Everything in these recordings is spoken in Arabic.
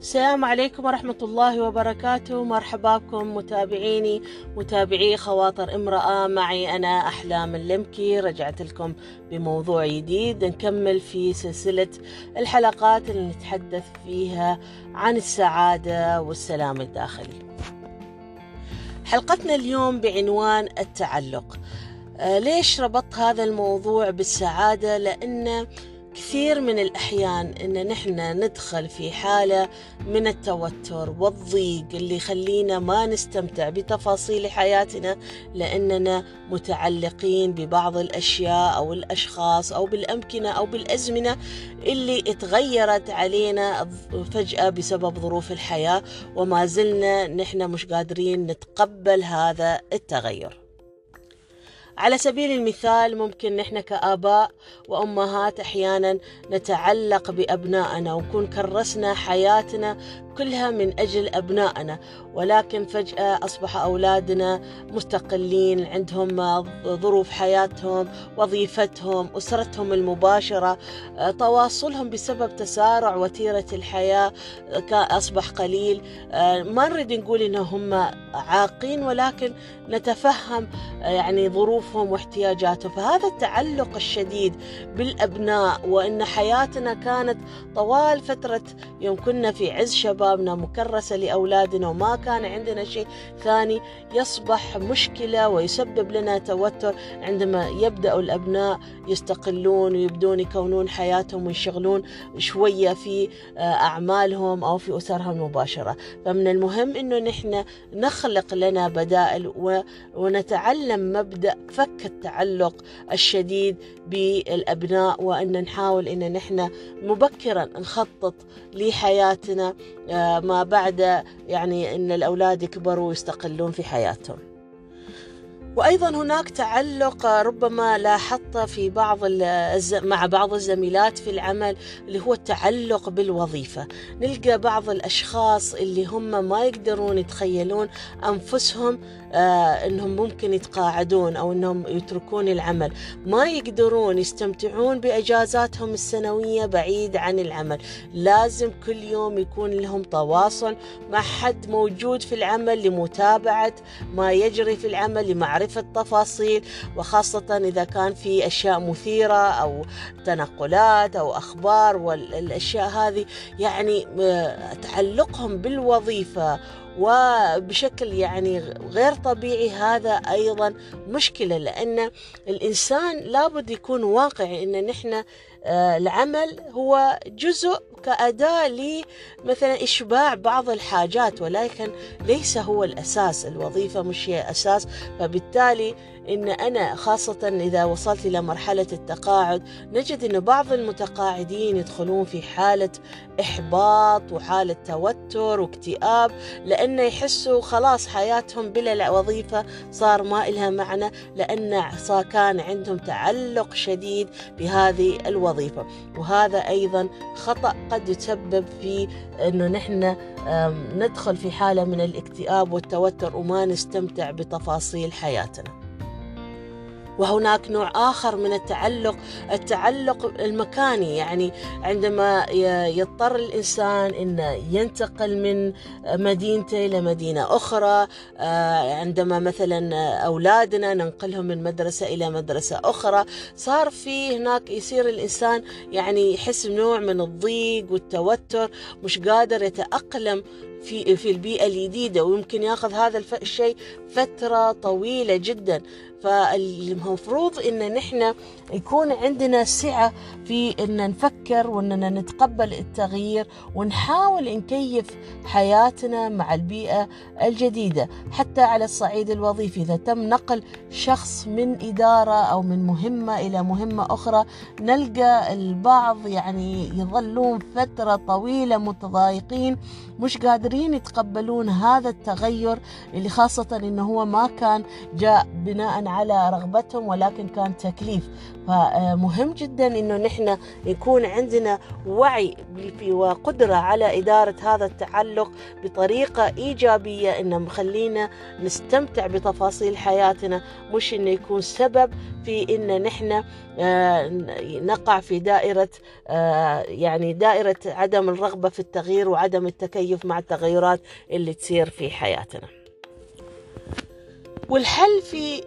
السلام عليكم ورحمة الله وبركاته. مرحبا بكم متابعيني متابعي خواطر امرأة معي. أنا أحلام اللمكي رجعت لكم بموضوع جديد. نكمل في سلسلة الحلقات اللي نتحدث فيها عن السعادة والسلام الداخلي. حلقتنا اليوم بعنوان التعلق. آه، ليش ربطت هذا الموضوع بالسعادة؟ لأن كثير من الأحيان إن نحن ندخل في حالة من التوتر والضيق اللي يخلينا ما نستمتع بتفاصيل حياتنا لأننا متعلقين ببعض الأشياء أو الأشخاص أو بالأمكنة أو بالأزمنة اللي اتغيرت علينا فجأة بسبب ظروف الحياة وما زلنا نحن مش قادرين نتقبل هذا التغير. على سبيل المثال ممكن نحن كآباء وأمهات أحيانا نتعلق بأبنائنا ونكون كرسنا حياتنا كلها من أجل أبنائنا ولكن فجأة أصبح أولادنا مستقلين عندهم ظروف حياتهم وظيفتهم أسرتهم المباشرة. تواصلهم بسبب تسارع وتيرة الحياة أصبح قليل. ما نريد نقول إنهم عاقين ولكن نتفهم يعني ظروفهم واحتياجاتهم. فهذا التعلق الشديد بالأبناء وإن حياتنا كانت طوال فترة يوم كنا في عز شبابنا مكرسة لأولادنا وما كان عندنا شيء ثاني يصبح مشكلة ويسبب لنا توتر عندما يبدأ الأبناء يستقلون ويبدون يكونون حياتهم ويشغلون شوية في أعمالهم أو في أسرهم المباشرة. فمن المهم أنه نحن نخلق لنا بدائل ونتعلم مبدأ فك التعلق الشديد بالأبناء وأن نحاول أن نحن مبكرا نخطط لحياتنا ما بعد يعني أن الأولاد يكبروا ويستقلون في حياتهم. وأيضا هناك تعلق ربما لاحظت في بعض مع بعض الزميلات في العمل اللي هو التعلق بالوظيفة. نلقى بعض الأشخاص اللي هم ما يقدرون يتخيلون أنفسهم آه إنهم ممكن يتقاعدون أو إنهم يتركون العمل. ما يقدرون يستمتعون بإجازاتهم السنوية بعيد عن العمل. لازم كل يوم يكون لهم تواصل مع حد موجود في العمل لمتابعة ما يجري في العمل لمعرفه تفاصيل وخاصة إذا كان في أشياء مثيرة أو تنقلات أو أخبار والأشياء هذه يعني تعلقهم بالوظيفة وبشكل يعني غير طبيعي هذا أيضا مشكلة لأن الإنسان لابد يكون واقعي إن نحن العمل هو جزء كأداة لمثلا إشباع بعض الحاجات ولكن ليس هو الأساس الوظيفة مش هي أساس فبالتالي إن أنا خاصة إذا وصلت إلى مرحلة التقاعد نجد أن بعض المتقاعدين يدخلون في حالة إحباط وحالة توتر واكتئاب لأن يحسوا خلاص حياتهم بلا وظيفة صار ما إلها معنى لأن كان عندهم تعلق شديد بهذه الوظيفة. وهذا أيضا خطأ قد يسبب في أنه نحن ندخل في حالة من الاكتئاب والتوتر وما نستمتع بتفاصيل حياتنا. وهناك نوع آخر من التعلق التعلق المكاني يعني عندما يضطر الإنسان أن ينتقل من مدينته إلى مدينة أخرى عندما مثلا أولادنا ننقلهم من مدرسة إلى مدرسة أخرى صار في هناك يصير الإنسان يعني يحس نوع من الضيق والتوتر مش قادر يتأقلم في في البيئة الجديدة ويمكن ياخذ هذا الشيء فترة طويلة جدا. فالمفروض إن نحن يكون عندنا سعة في إن نفكر واننا نتقبل التغيير ونحاول نكيف حياتنا مع البيئة الجديدة. حتى على الصعيد الوظيفي إذا تم نقل شخص من إدارة أو من مهمة إلى مهمة أخرى نلقى البعض يعني يظلون فترة طويلة متضايقين مش قادرين يتقبلون هذا التغير اللي خاصة إنه هو ما كان جاء بناء على رغبتهم ولكن كان تكليف. فمهم جدا إنه نحن يكون عندنا وعي وقدرة على إدارة هذا التعلق بطريقة إيجابية إنه مخلينا نستمتع بتفاصيل حياتنا مش إنه يكون سبب في إن نحن آه، نقع في دائرة آه، يعني دائرة عدم الرغبة في التغيير وعدم التكيف مع التغيرات اللي تصير في حياتنا. والحل في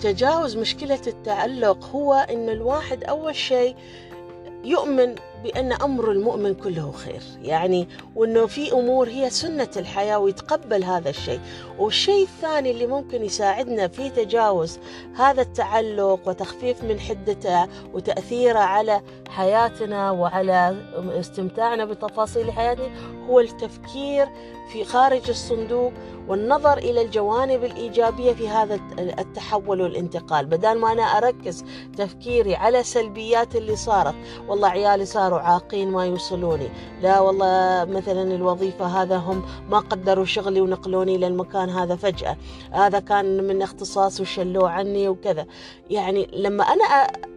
تجاوز مشكلة التعلق هو أن الواحد أول شيء يؤمن بأن أمر المؤمن كله خير. يعني وأنه في أمور هي سنة الحياة ويتقبل هذا الشيء. والشيء الثاني اللي ممكن يساعدنا في تجاوز هذا التعلق وتخفيف من حدته وتأثيره على حياتنا وعلى استمتاعنا بتفاصيل حياتنا هو التفكير في خارج الصندوق والنظر إلى الجوانب الإيجابية في هذا التحول والانتقال. بدل ما أنا أركز تفكيري على سلبيات اللي صارت والله عيالي صاروا عاقين ما يوصلوني. لا والله مثلا الوظيفة هذا هم ما قدروا شغلي ونقلوني إلى المكان هذا فجأة. هذا كان من اختصاص وشلوه عني وكذا. يعني لما أنا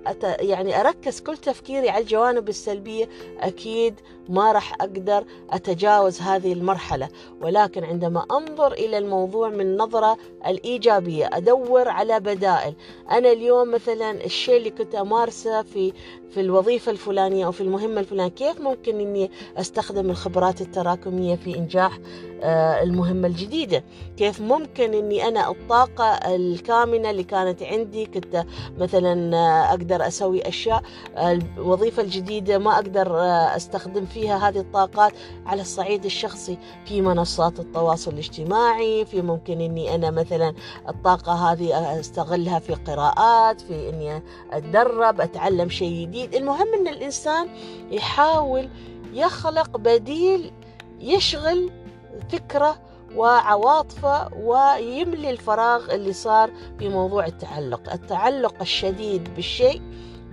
أت يعني أركز كل تفكيري على الجوانب السلبية أكيد ما راح أقدر أتجاوز هذه المرحلة. ولكن عندما أنظر إلى الموضوع من نظرة الإيجابية أدور على بدائل. أنا اليوم مثلا الشيء اللي كنت أمارسه في في الوظيفة الفلانية أو في المهمة الفلانية كيف ممكن أني أستخدم الخبرات التراكمية في إنجاح آه، المهمة الجديدة؟ كيف ممكن أني أنا الطاقة الكامنة اللي كانت عندي؟ كنت مثلا آه، أقدر أسوي أشياء الوظيفة الجديدة ما أقدر آه، أستخدم فيها. هذه الطاقات على الصعيد الشخصي. في منصات التواصل الاجتماعي في ممكن أني أنا مثلا الطاقة هذه أستغلها في قراءات في أني أتدرب أتعلم شيء جديد. المهم أن الإنسان يحاول يخلق بديل يشغل فكرة وعواطفه ويملي الفراغ اللي صار في موضوع التعلق. التعلق الشديد بالشيء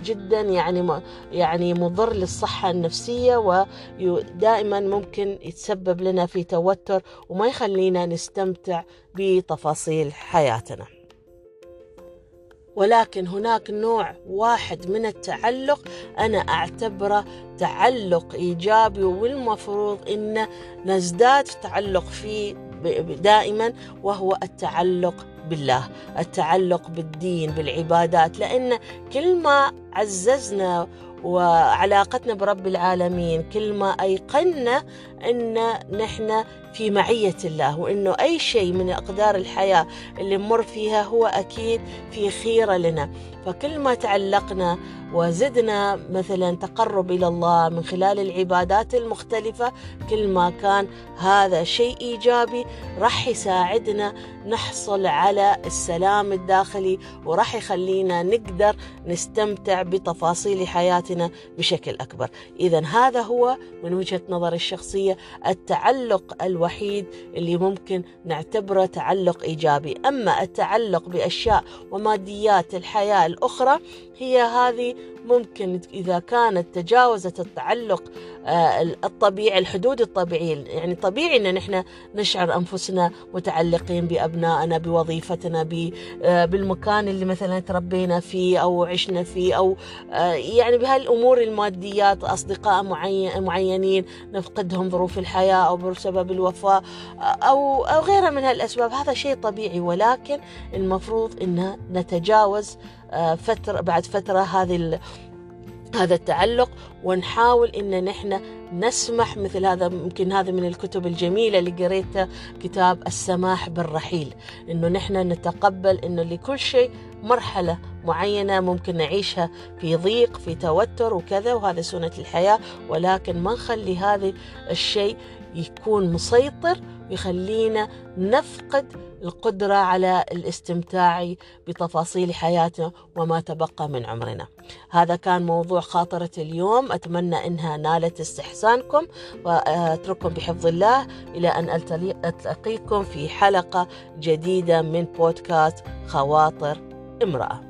جدا يعني يعني مضر للصحة النفسية ودائما ممكن يتسبب لنا في توتر وما يخلينا نستمتع بتفاصيل حياتنا. ولكن هناك نوع واحد من التعلق أنا أعتبره تعلق إيجابي والمفروض أن نزداد تعلق فيه دائما وهو التعلق بالله التعلق بالدين بالعبادات. لأن كل ما عززنا وعلاقتنا برب العالمين كل ما أيقنا أن نحن في معية الله وأنه أي شيء من أقدار الحياة اللي نمر فيها هو أكيد في خيرة لنا. فكل ما تعلقنا وزدنا مثلا تقرب إلى الله من خلال العبادات المختلفة كل ما كان هذا شيء إيجابي راح يساعدنا نحصل على السلام الداخلي وراح يخلينا نقدر نستمتع بتفاصيل حياتنا بشكل أكبر. اذا هذا هو من وجهة نظري الشخصيه التعلق الوحيد اللي ممكن نعتبره تعلق إيجابي. أما التعلق بأشياء وماديات الحياة الأخرى هي هذه ممكن إذا كانت تجاوزت التعلق آه، الطبيعي الحدود الطبيعية يعني طبيعي أن نحن نشعر أنفسنا متعلقين بأبنائنا بوظيفتنا آه، بالمكان اللي مثلا تربينا فيه أو عشنا فيه أو آه، يعني بهالأمور الماديات أصدقاء معينين نفقدهم ظروف الحياة أو بسبب الوفاة أو أو غيرها من هالأسباب. هذا شيء طبيعي ولكن المفروض أن نتجاوز فترة بعد فترة هذه هذا التعلق ونحاول إن نحن نسمح مثل هذا يمكن هذا من الكتب الجميلة اللي قريتها كتاب السماح بالرحيل. إنه نحن نتقبل إنه لكل شيء مرحلة معينة ممكن نعيشها في ضيق في توتر وكذا وهذا سنة الحياة. ولكن ما نخلي هذا الشيء يكون مسيطر ويخلينا نفقد القدرة على الاستمتاع بتفاصيل حياتنا وما تبقى من عمرنا. هذا كان موضوع خاطرة اليوم. أتمنى أنها نالت استحسانكم وأترككم بحفظ الله. إلى أن ألتقيكم في حلقة جديدة من بودكاست خواطر امرأة.